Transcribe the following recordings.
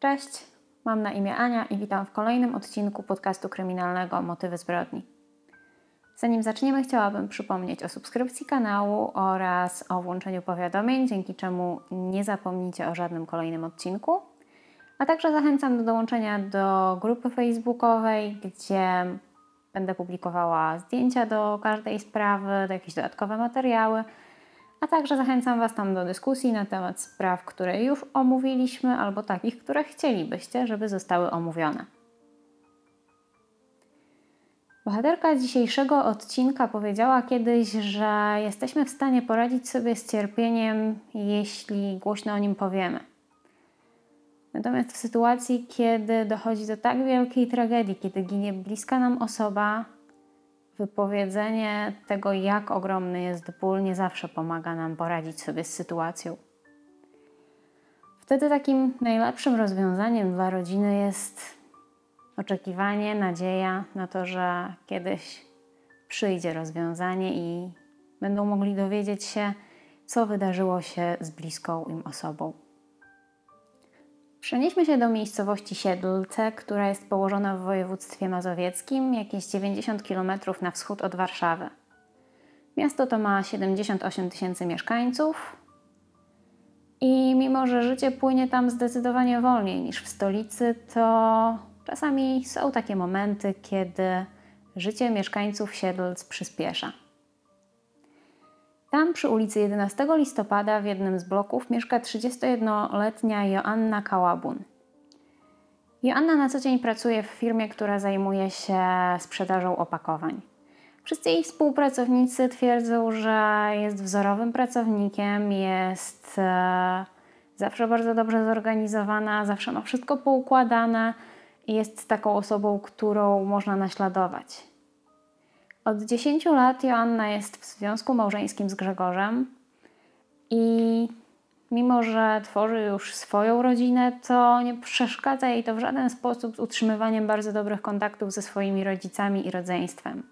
Cześć, mam na imię Ania i witam w kolejnym odcinku podcastu kryminalnego Motywy zbrodni. Zanim zaczniemy, chciałabym przypomnieć o subskrypcji kanału oraz o włączeniu powiadomień, dzięki czemu nie zapomnicie o żadnym kolejnym odcinku. A także zachęcam do dołączenia do grupy facebookowej, gdzie będę publikowała zdjęcia do każdej sprawy, do jakieś dodatkowe materiały a także zachęcam Was tam do dyskusji na temat spraw, które już omówiliśmy, albo takich, które chcielibyście, żeby zostały omówione. Bohaterka dzisiejszego odcinka powiedziała kiedyś, że jesteśmy w stanie poradzić sobie z cierpieniem, jeśli głośno o nim powiemy. Natomiast w sytuacji, kiedy dochodzi do tak wielkiej tragedii, kiedy ginie bliska nam osoba, Wypowiedzenie tego, jak ogromny jest ból, nie zawsze pomaga nam poradzić sobie z sytuacją. Wtedy takim najlepszym rozwiązaniem dla rodziny jest oczekiwanie, nadzieja na to, że kiedyś przyjdzie rozwiązanie i będą mogli dowiedzieć się, co wydarzyło się z bliską im osobą. Przenieśmy się do miejscowości Siedlce, która jest położona w województwie mazowieckim, jakieś 90 km na wschód od Warszawy. Miasto to ma 78 tysięcy mieszkańców i mimo, że życie płynie tam zdecydowanie wolniej niż w stolicy, to czasami są takie momenty, kiedy życie mieszkańców Siedlc przyspiesza. Tam przy ulicy 11 listopada w jednym z bloków mieszka 31-letnia Joanna Kałabun. Joanna na co dzień pracuje w firmie, która zajmuje się sprzedażą opakowań. Wszyscy jej współpracownicy twierdzą, że jest wzorowym pracownikiem, jest e, zawsze bardzo dobrze zorganizowana, zawsze ma wszystko poukładane i jest taką osobą, którą można naśladować. Od 10 lat Joanna jest w związku małżeńskim z Grzegorzem i mimo, że tworzy już swoją rodzinę, to nie przeszkadza jej to w żaden sposób z utrzymywaniem bardzo dobrych kontaktów ze swoimi rodzicami i rodzeństwem.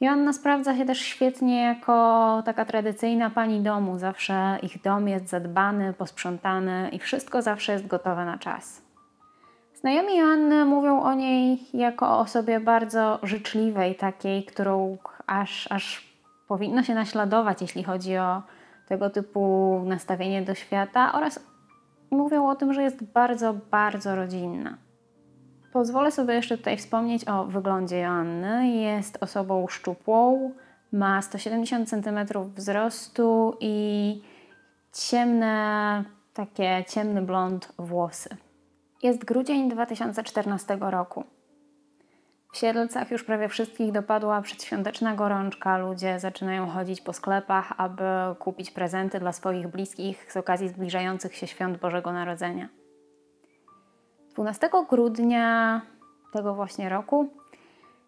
Joanna sprawdza się też świetnie jako taka tradycyjna pani domu. Zawsze ich dom jest zadbany, posprzątany i wszystko zawsze jest gotowe na czas. Znajomi Joanny mówią o niej jako o osobie bardzo życzliwej, takiej, którą aż, aż powinno się naśladować, jeśli chodzi o tego typu nastawienie do świata, oraz mówią o tym, że jest bardzo, bardzo rodzinna. Pozwolę sobie jeszcze tutaj wspomnieć o wyglądzie Joanny. Jest osobą szczupłą, ma 170 cm wzrostu i ciemne, takie ciemny blond włosy. Jest grudzień 2014 roku. W Siedlcach już prawie wszystkich dopadła przedświąteczna gorączka. Ludzie zaczynają chodzić po sklepach, aby kupić prezenty dla swoich bliskich z okazji zbliżających się świąt Bożego Narodzenia. 12 grudnia tego właśnie roku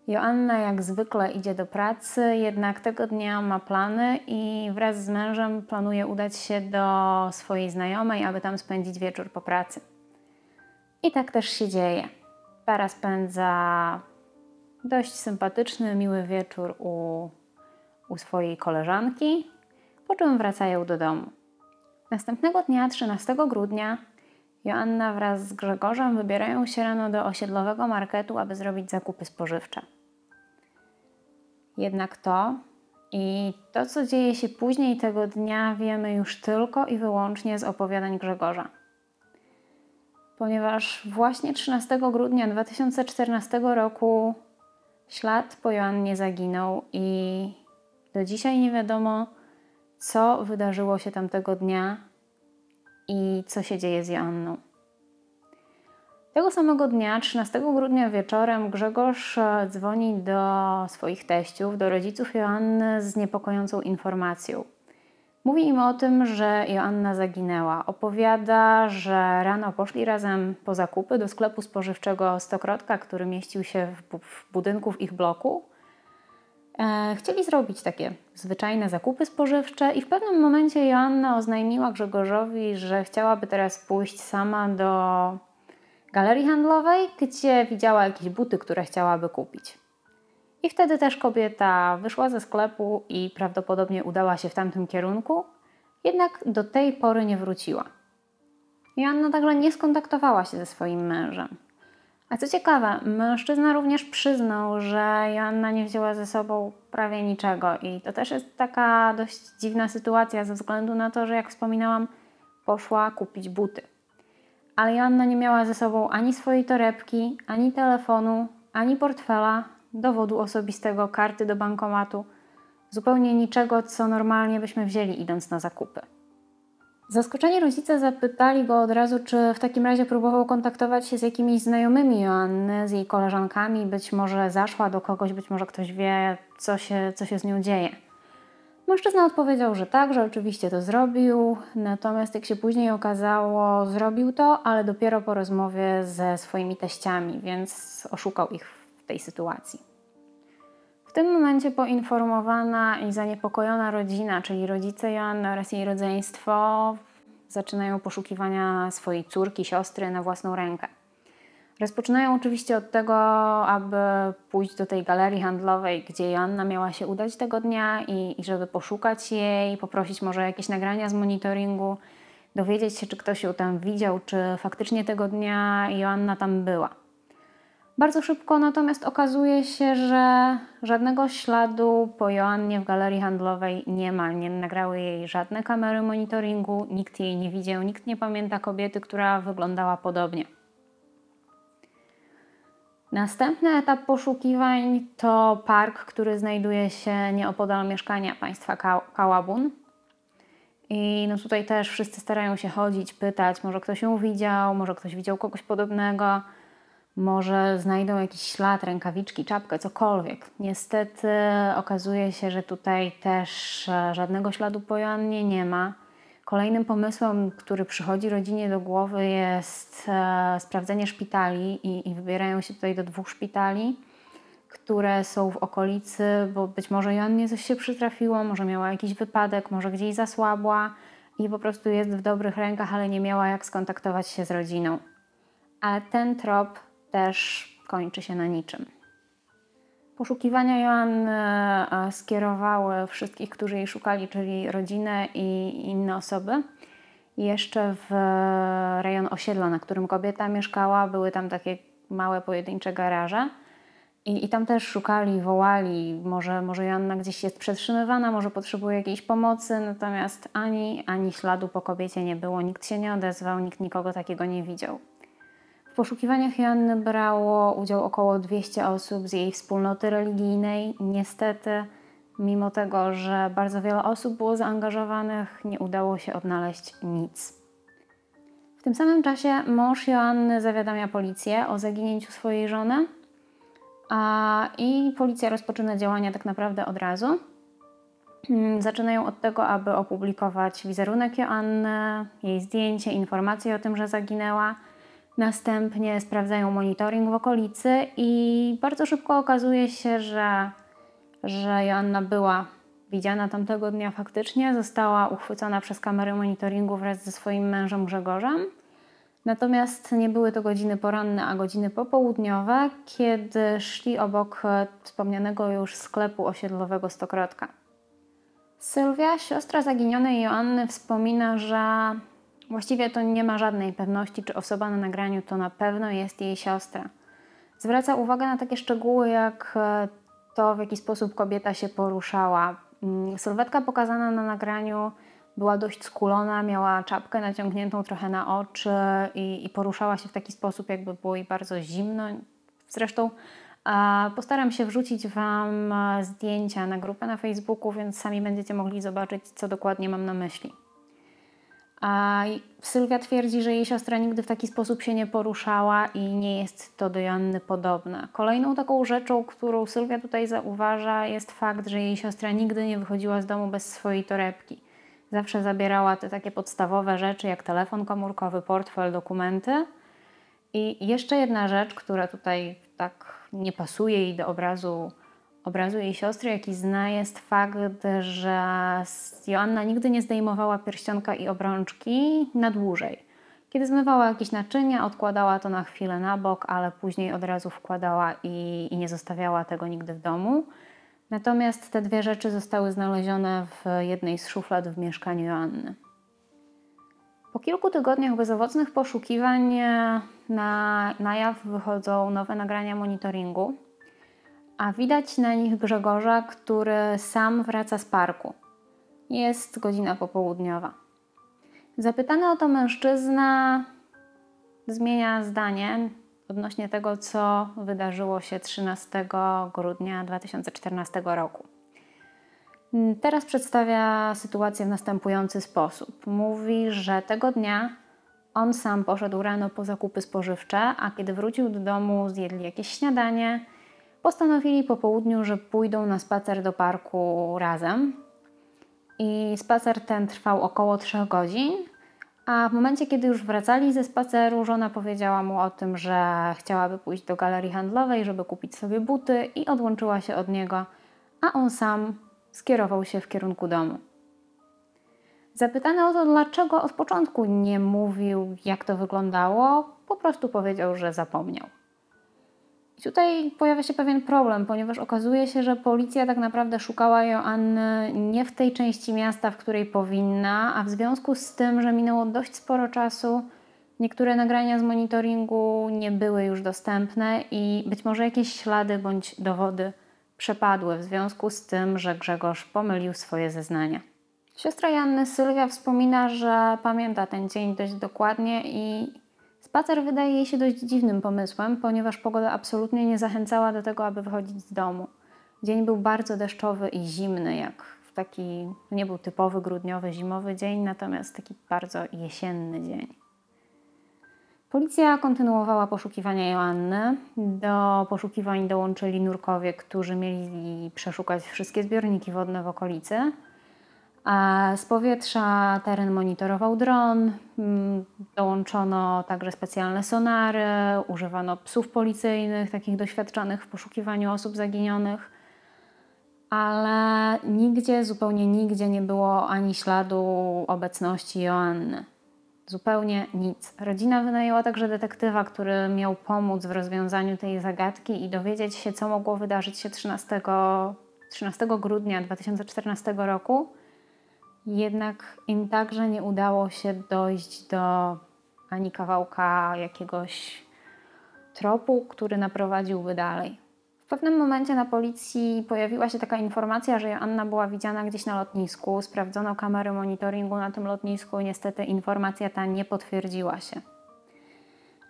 Joanna jak zwykle idzie do pracy, jednak tego dnia ma plany i wraz z mężem planuje udać się do swojej znajomej, aby tam spędzić wieczór po pracy. I tak też się dzieje. Para spędza dość sympatyczny, miły wieczór u, u swojej koleżanki, po czym wracają do domu. Następnego dnia, 13 grudnia, Joanna wraz z Grzegorzem wybierają się rano do osiedlowego marketu, aby zrobić zakupy spożywcze. Jednak to i to, co dzieje się później tego dnia, wiemy już tylko i wyłącznie z opowiadań Grzegorza ponieważ właśnie 13 grudnia 2014 roku ślad po Joannie zaginął i do dzisiaj nie wiadomo, co wydarzyło się tamtego dnia i co się dzieje z Joanną. Tego samego dnia, 13 grudnia wieczorem, Grzegorz e, dzwoni do swoich teściów, do rodziców Joanny z niepokojącą informacją. Mówi im o tym, że Joanna zaginęła. Opowiada, że rano poszli razem po zakupy do sklepu spożywczego Stokrotka, który mieścił się w, budynku w ich bloku. E, chcieli zrobić takie zwyczajne zakupy spożywcze i w pewnym momencie Joanna oznajmiła Grzegorzowi, że chciałaby teraz pójść sama do galerii handlowej, gdzie widziała jakieś buty, które chciałaby kupić. I wtedy też kobieta wyszła ze sklepu i prawdopodobnie udała się w tamtym kierunku, jednak do tej pory nie wróciła. Joanna także nie skontaktowała się ze swoim mężem. A co ciekawe, mężczyzna również przyznał, że Joanna nie wzięła ze sobą prawie niczego i to też jest taka dość dziwna sytuacja ze względu na to, że jak wspominałam, poszła kupić buty. Ale Joanna nie miała ze sobą ani swojej torebki, ani telefonu, ani portfela, dowodu osobistego, karty do bankomatu, zupełnie niczego, co normalnie byśmy wzięli idąc na zakupy. Zaskoczeni rodzice zapytali go od razu, czy w takim razie próbował kontaktować się z jakimiś znajomymi Joanny, z jej koleżankami, być może zaszła do kogoś, być może ktoś wie, co się, co się z nią dzieje. Mężczyzna odpowiedział, że tak, że oczywiście to zrobił, natomiast jak się później okazało, zrobił to, ale dopiero po rozmowie ze swoimi teściami, więc oszukał ich w tej sytuacji. W tym momencie poinformowana i zaniepokojona rodzina, czyli rodzice Joanny oraz jej rodzeństwo, zaczynają poszukiwania swojej córki, siostry na własną rękę. Rozpoczynają oczywiście od tego, aby pójść do tej galerii handlowej, gdzie Joanna miała się udać tego dnia i, i żeby poszukać jej, poprosić może jakieś nagrania z monitoringu, dowiedzieć się, czy ktoś ją tam widział, czy faktycznie tego dnia Joanna tam była. Bardzo szybko natomiast okazuje się, że żadnego śladu po Joannie w galerii handlowej nie ma. Nie nagrały jej żadne kamery monitoringu, nikt jej nie widział, nikt nie pamięta kobiety, która wyglądała podobnie. Następny etap poszukiwań to park, który znajduje się nieopodal mieszkania państwa Kałabun. I no tutaj też wszyscy starają się chodzić, pytać, może ktoś ją widział, może ktoś widział kogoś podobnego, może znajdą jakiś ślad, rękawiczki, czapkę, cokolwiek. Niestety okazuje się, że tutaj też e, żadnego śladu po Joannie nie ma. Kolejnym pomysłem, który przychodzi rodzinie do głowy jest e, sprawdzenie szpitali i, i wybierają się tutaj do dwóch szpitali, które są w okolicy, bo być może Joannie coś się przytrafiło, może miała jakiś wypadek, może gdzieś zasłabła i po prostu jest w dobrych rękach, ale nie miała jak skontaktować się z rodziną. Ale ten trop też kończy się na niczym. Poszukiwania Joanny e, skierowały wszystkich, którzy jej szukali, czyli rodzinę i inne osoby. Jeszcze w rejon osiedla, na którym kobieta mieszkała, były tam takie małe pojedyncze garaże. I, I tam też szukali, wołali, może, może Joanna gdzieś jest przetrzymywana, może potrzebuje jakiejś pomocy, natomiast ani, ani śladu po kobiecie nie było, nikt się nie odezwał, nikt nikogo takiego nie widział. W poszukiwaniach Joanny brało udział około 200 osób z jej wspólnoty religijnej. Niestety, mimo tego, że bardzo wiele osób było zaangażowanych, nie udało się odnaleźć nic. W tym samym czasie mąż Joanny zawiadamia policję o zaginięciu swojej żony, a i policja rozpoczyna działania tak naprawdę od razu. Zaczynają od tego, aby opublikować wizerunek Joanny, jej zdjęcie, informacje o tym, że zaginęła – Następnie sprawdzają monitoring w okolicy i bardzo szybko okazuje się, że, że Joanna była widziana tamtego dnia faktycznie, została uchwycona przez kamery monitoringu wraz ze swoim mężem Grzegorzem. Natomiast nie były to godziny poranne, a godziny popołudniowe, kiedy szli obok wspomnianego już sklepu osiedlowego Stokrotka. Sylwia, siostra zaginionej Joanny, wspomina, że Właściwie to nie ma żadnej pewności, czy osoba na nagraniu to na pewno jest jej siostra. Zwraca uwagę na takie szczegóły, jak e, to, w jaki sposób kobieta się poruszała. Mm, sylwetka pokazana na nagraniu była dość skulona, miała czapkę naciągniętą trochę na oczy i, i poruszała się w taki sposób, jakby było jej bardzo zimno. Zresztą Postaram się wrzucić Wam e, zdjęcia na grupę na Facebooku, więc sami będziecie mogli zobaczyć, co dokładnie mam na myśli. A Sylwia twierdzi, że jej siostra nigdy w taki sposób się nie poruszała i nie jest to do Joanny podobne. Kolejną taką rzeczą, którą Sylwia tutaj zauważa, jest fakt, że jej siostra nigdy nie wychodziła z domu bez swojej torebki. Zawsze zabierała te takie podstawowe rzeczy, jak telefon komórkowy, portfel, dokumenty. I jeszcze jedna rzecz, która tutaj tak nie pasuje jej do obrazu obrazu jej siostry, jaki zna, jest fakt, że Joanna nigdy nie zdejmowała pierścionka i obrączki na dłużej. Kiedy zmywała jakieś naczynia, odkładała to na chwilę na bok, ale później od razu wkładała i, i nie zostawiała tego nigdy w domu. Natomiast te dwie rzeczy zostały znalezione w jednej z szuflad w mieszkaniu Joanny. Po kilku tygodniach bezowocnych poszukiwań na, na jaw wychodzą nowe nagrania monitoringu, a widać na nich Grzegorza, który sam wraca z parku. Jest godzina popołudniowa. Zapytany o to mężczyzna zmienia zdanie odnośnie tego, co wydarzyło się 13 grudnia 2014 roku. Teraz przedstawia sytuację w następujący sposób. Mówi, że tego dnia on sam poszedł rano po zakupy spożywcze, a kiedy wrócił do domu, zjedli jakieś śniadanie. Postanowili po południu, że pójdą na spacer do parku razem. I spacer ten trwał około 3 godzin. A w momencie, kiedy już wracali ze spaceru, żona powiedziała mu o tym, że chciałaby pójść do galerii handlowej, żeby kupić sobie buty, i odłączyła się od niego, a on sam skierował się w kierunku domu. Zapytany o to, dlaczego od początku nie mówił, jak to wyglądało, po prostu powiedział, że zapomniał. I tutaj pojawia się pewien problem, ponieważ okazuje się, że policja tak naprawdę szukała Joanny nie w tej części miasta, w której powinna, a w związku z tym, że minęło dość sporo czasu, niektóre nagrania z monitoringu nie były już dostępne i być może jakieś ślady bądź dowody przepadły w związku z tym, że Grzegorz pomylił swoje zeznania. Siostra Janny Sylwia wspomina, że pamięta ten dzień dość dokładnie i spacer wydaje jej się dość dziwnym pomysłem, ponieważ pogoda absolutnie nie zachęcała do tego, aby wychodzić z domu. Dzień był bardzo deszczowy i zimny, jak w taki, nie był typowy grudniowy, zimowy dzień, natomiast taki bardzo jesienny dzień. Policja kontynuowała poszukiwania Joanny. Do poszukiwań dołączyli nurkowie, którzy mieli przeszukać wszystkie zbiorniki wodne w okolicy. A z powietrza teren monitorował dron, mm, dołączono także specjalne sonary, używano psów policyjnych, takich doświadczonych w poszukiwaniu osób zaginionych, ale nigdzie, zupełnie nigdzie nie było ani śladu obecności Joanny. Zupełnie nic. Rodzina wynajęła także detektywa, który miał pomóc w rozwiązaniu tej zagadki i dowiedzieć się, co mogło wydarzyć się 13, 13 grudnia 2014 roku. Jednak im także nie udało się dojść do ani kawałka jakiegoś tropu, który naprowadziłby dalej. W pewnym momencie na policji pojawiła się taka informacja, że Joanna była widziana gdzieś na lotnisku. Sprawdzono kamery monitoringu na tym lotnisku i niestety informacja ta nie potwierdziła się.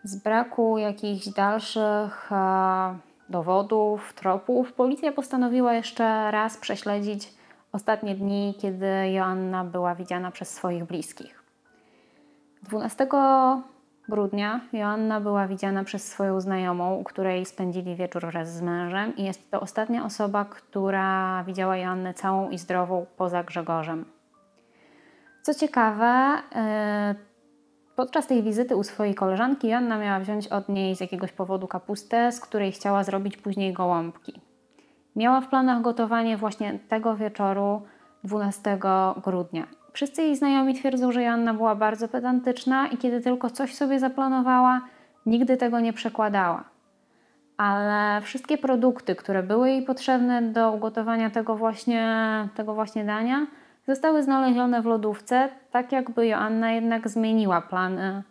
Z braku jakichś dalszych e, dowodów, tropów, policja postanowiła jeszcze raz prześledzić ostatnie dni, kiedy Joanna była widziana przez swoich bliskich. 12 grudnia Joanna była widziana przez swoją znajomą, u której spędzili wieczór wraz z mężem i jest to ostatnia osoba, która widziała Joannę całą i zdrową poza Grzegorzem. Co ciekawe, e, podczas tej wizyty u swojej koleżanki Joanna miała wziąć od niej z jakiegoś powodu kapustę, z której chciała zrobić później gołąbki. Miała w planach gotowanie właśnie tego wieczoru 12 grudnia. Wszyscy jej znajomi twierdzą, że Joanna była bardzo pedantyczna i kiedy tylko coś sobie zaplanowała, nigdy tego nie przekładała. Ale wszystkie produkty, które były jej potrzebne do ugotowania tego właśnie, tego właśnie dania, zostały znalezione w lodówce, tak jakby Joanna jednak zmieniła plany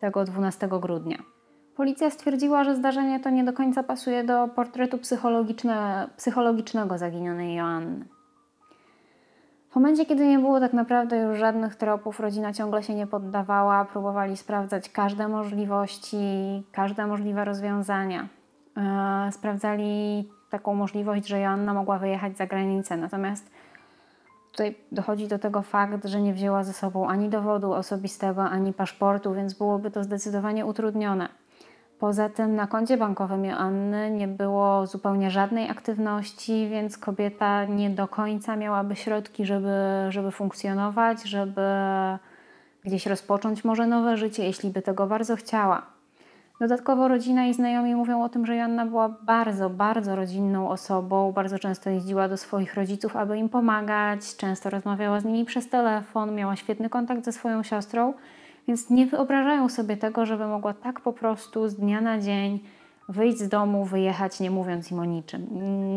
tego 12 grudnia. Policja stwierdziła, że zdarzenie to nie do końca pasuje do portretu psychologiczne, psychologicznego zaginionej Joanny. W momencie, kiedy nie było tak naprawdę już żadnych tropów, rodzina ciągle się nie poddawała, próbowali sprawdzać każde możliwości, każde możliwe rozwiązania. E, sprawdzali taką możliwość, że Joanna mogła wyjechać za granicę, natomiast tutaj dochodzi do tego fakt, że nie wzięła ze sobą ani dowodu osobistego, ani paszportu, więc byłoby to zdecydowanie utrudnione. Poza tym na koncie bankowym Joanny nie było zupełnie żadnej aktywności, więc kobieta nie do końca miałaby środki, żeby, żeby funkcjonować, żeby gdzieś rozpocząć może nowe życie, jeśli by tego bardzo chciała. Dodatkowo rodzina i znajomi mówią o tym, że Joanna była bardzo, bardzo rodzinną osobą, bardzo często jeździła do swoich rodziców, aby im pomagać, często rozmawiała z nimi przez telefon, miała świetny kontakt ze swoją siostrą więc nie wyobrażają sobie tego, żeby mogła tak po prostu z dnia na dzień wyjść z domu, wyjechać, nie mówiąc im o niczym.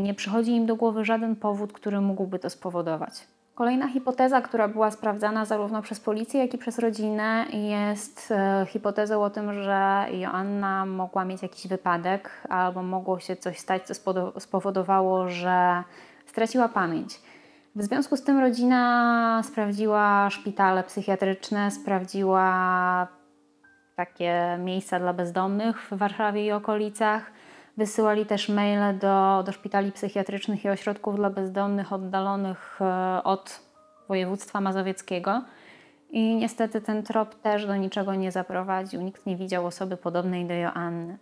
Nie przychodzi im do głowy żaden powód, który mógłby to spowodować. Kolejna hipoteza, która była sprawdzana zarówno przez policję, jak i przez rodzinę, jest e, hipotezą o tym, że Joanna mogła mieć jakiś wypadek albo mogło się coś stać, co spowodowało, że straciła pamięć. W związku z tym rodzina sprawdziła szpitale psychiatryczne, sprawdziła takie miejsca dla bezdomnych w Warszawie i okolicach. Wysyłali też maile do, do szpitali psychiatrycznych i ośrodków dla bezdomnych oddalonych e, od województwa mazowieckiego. I niestety ten trop też do niczego nie zaprowadził. Nikt nie widział osoby podobnej do Joanny.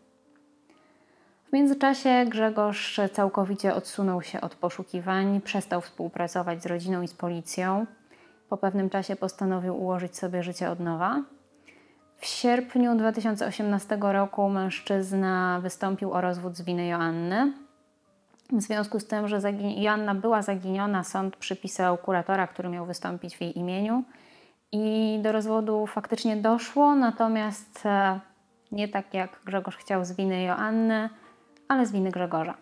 W międzyczasie Grzegorz całkowicie odsunął się od poszukiwań, przestał współpracować z rodziną i z policją. Po pewnym czasie postanowił ułożyć sobie życie od nowa. W sierpniu 2018 roku mężczyzna wystąpił o rozwód z winy Joanny. W związku z tym, że Joanna była zaginiona, sąd przypisał kuratora, który miał wystąpić w jej imieniu. I do rozwodu faktycznie doszło, natomiast e, nie tak jak Grzegorz chciał z winy Joanny, ale z winy Grzegorza.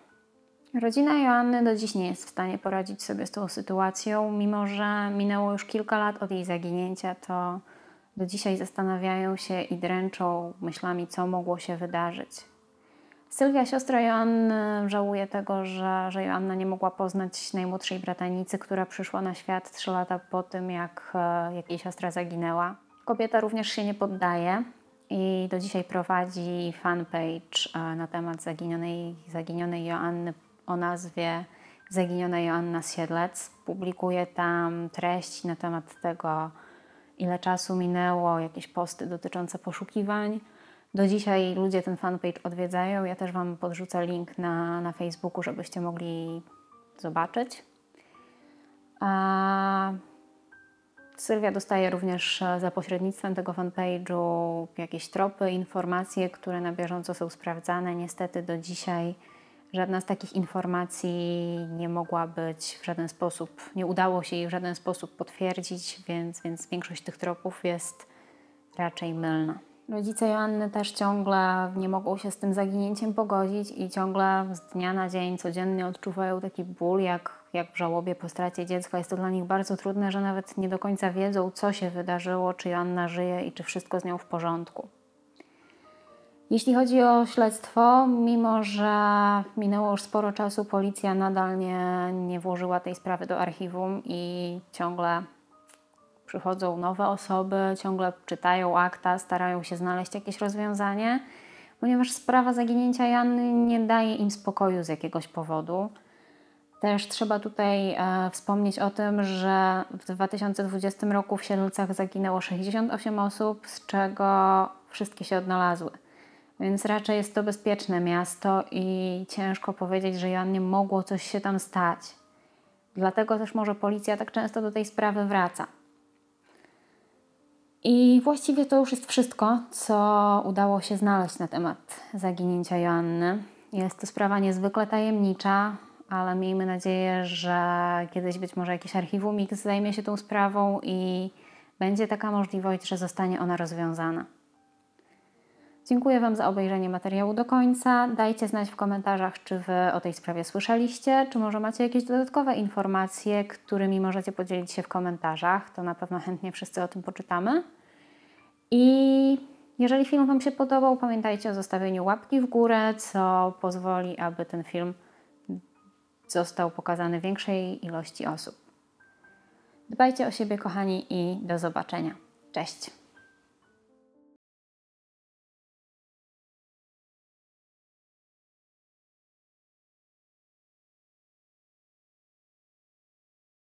Rodzina Joanny do dziś nie jest w stanie poradzić sobie z tą sytuacją, mimo że minęło już kilka lat od jej zaginięcia, to do dzisiaj zastanawiają się i dręczą myślami, co mogło się wydarzyć. Sylwia, siostra Joanny, żałuje tego, że, że Joanna nie mogła poznać najmłodszej bratanicy, która przyszła na świat trzy lata po tym, jak, e, jak jej siostra zaginęła. Kobieta również się nie poddaje i do dzisiaj prowadzi fanpage e, na temat zaginionej, zaginionej Joanny o nazwie Zaginiona Joanna Siedlec. Publikuje tam treści na temat tego, ile czasu minęło, jakieś posty dotyczące poszukiwań. Do dzisiaj ludzie ten fanpage odwiedzają. Ja też Wam podrzucę link na, na Facebooku, żebyście mogli zobaczyć. A Sylwia dostaje również e, za pośrednictwem tego fanpage'u jakieś tropy, informacje, które na bieżąco są sprawdzane. Niestety do dzisiaj żadna z takich informacji nie mogła być w żaden sposób, nie udało się jej w żaden sposób potwierdzić, więc, więc większość tych tropów jest raczej mylna. Rodzice Joanny też ciągle nie mogą się z tym zaginięciem pogodzić i ciągle z dnia na dzień, codziennie odczuwają taki ból, jak, jak w żałobie po stracie dziecka. Jest to dla nich bardzo trudne, że nawet nie do końca wiedzą, co się wydarzyło, czy Joanna żyje i czy wszystko z nią w porządku. Jeśli chodzi o śledztwo, mimo że minęło już sporo czasu, policja nadal nie, nie włożyła tej sprawy do archiwum i ciągle przychodzą nowe osoby, ciągle czytają akta, starają się znaleźć jakieś rozwiązanie, ponieważ sprawa zaginięcia Janny nie daje im spokoju z jakiegoś powodu. Też trzeba tutaj e, wspomnieć o tym, że w 2020 roku w Siedlcach zaginęło 68 osób, z czego wszystkie się odnalazły. Więc raczej jest to bezpieczne miasto i ciężko powiedzieć, że Joannie mogło coś się tam stać. Dlatego też może policja tak często do tej sprawy wraca. I właściwie to już jest wszystko, co udało się znaleźć na temat zaginięcia Joanny. Jest to sprawa niezwykle tajemnicza, ale miejmy nadzieję, że kiedyś być może jakiś archiwum X zajmie się tą sprawą i będzie taka możliwość, że zostanie ona rozwiązana. Dziękuję Wam za obejrzenie materiału do końca. Dajcie znać w komentarzach, czy Wy o tej sprawie słyszeliście, czy może macie jakieś dodatkowe informacje, którymi możecie podzielić się w komentarzach. To na pewno chętnie wszyscy o tym poczytamy. I jeżeli film Wam się podobał, pamiętajcie o zostawieniu łapki w górę, co pozwoli, aby ten film został pokazany większej ilości osób. Dbajcie o siebie, kochani, i do zobaczenia. Cześć!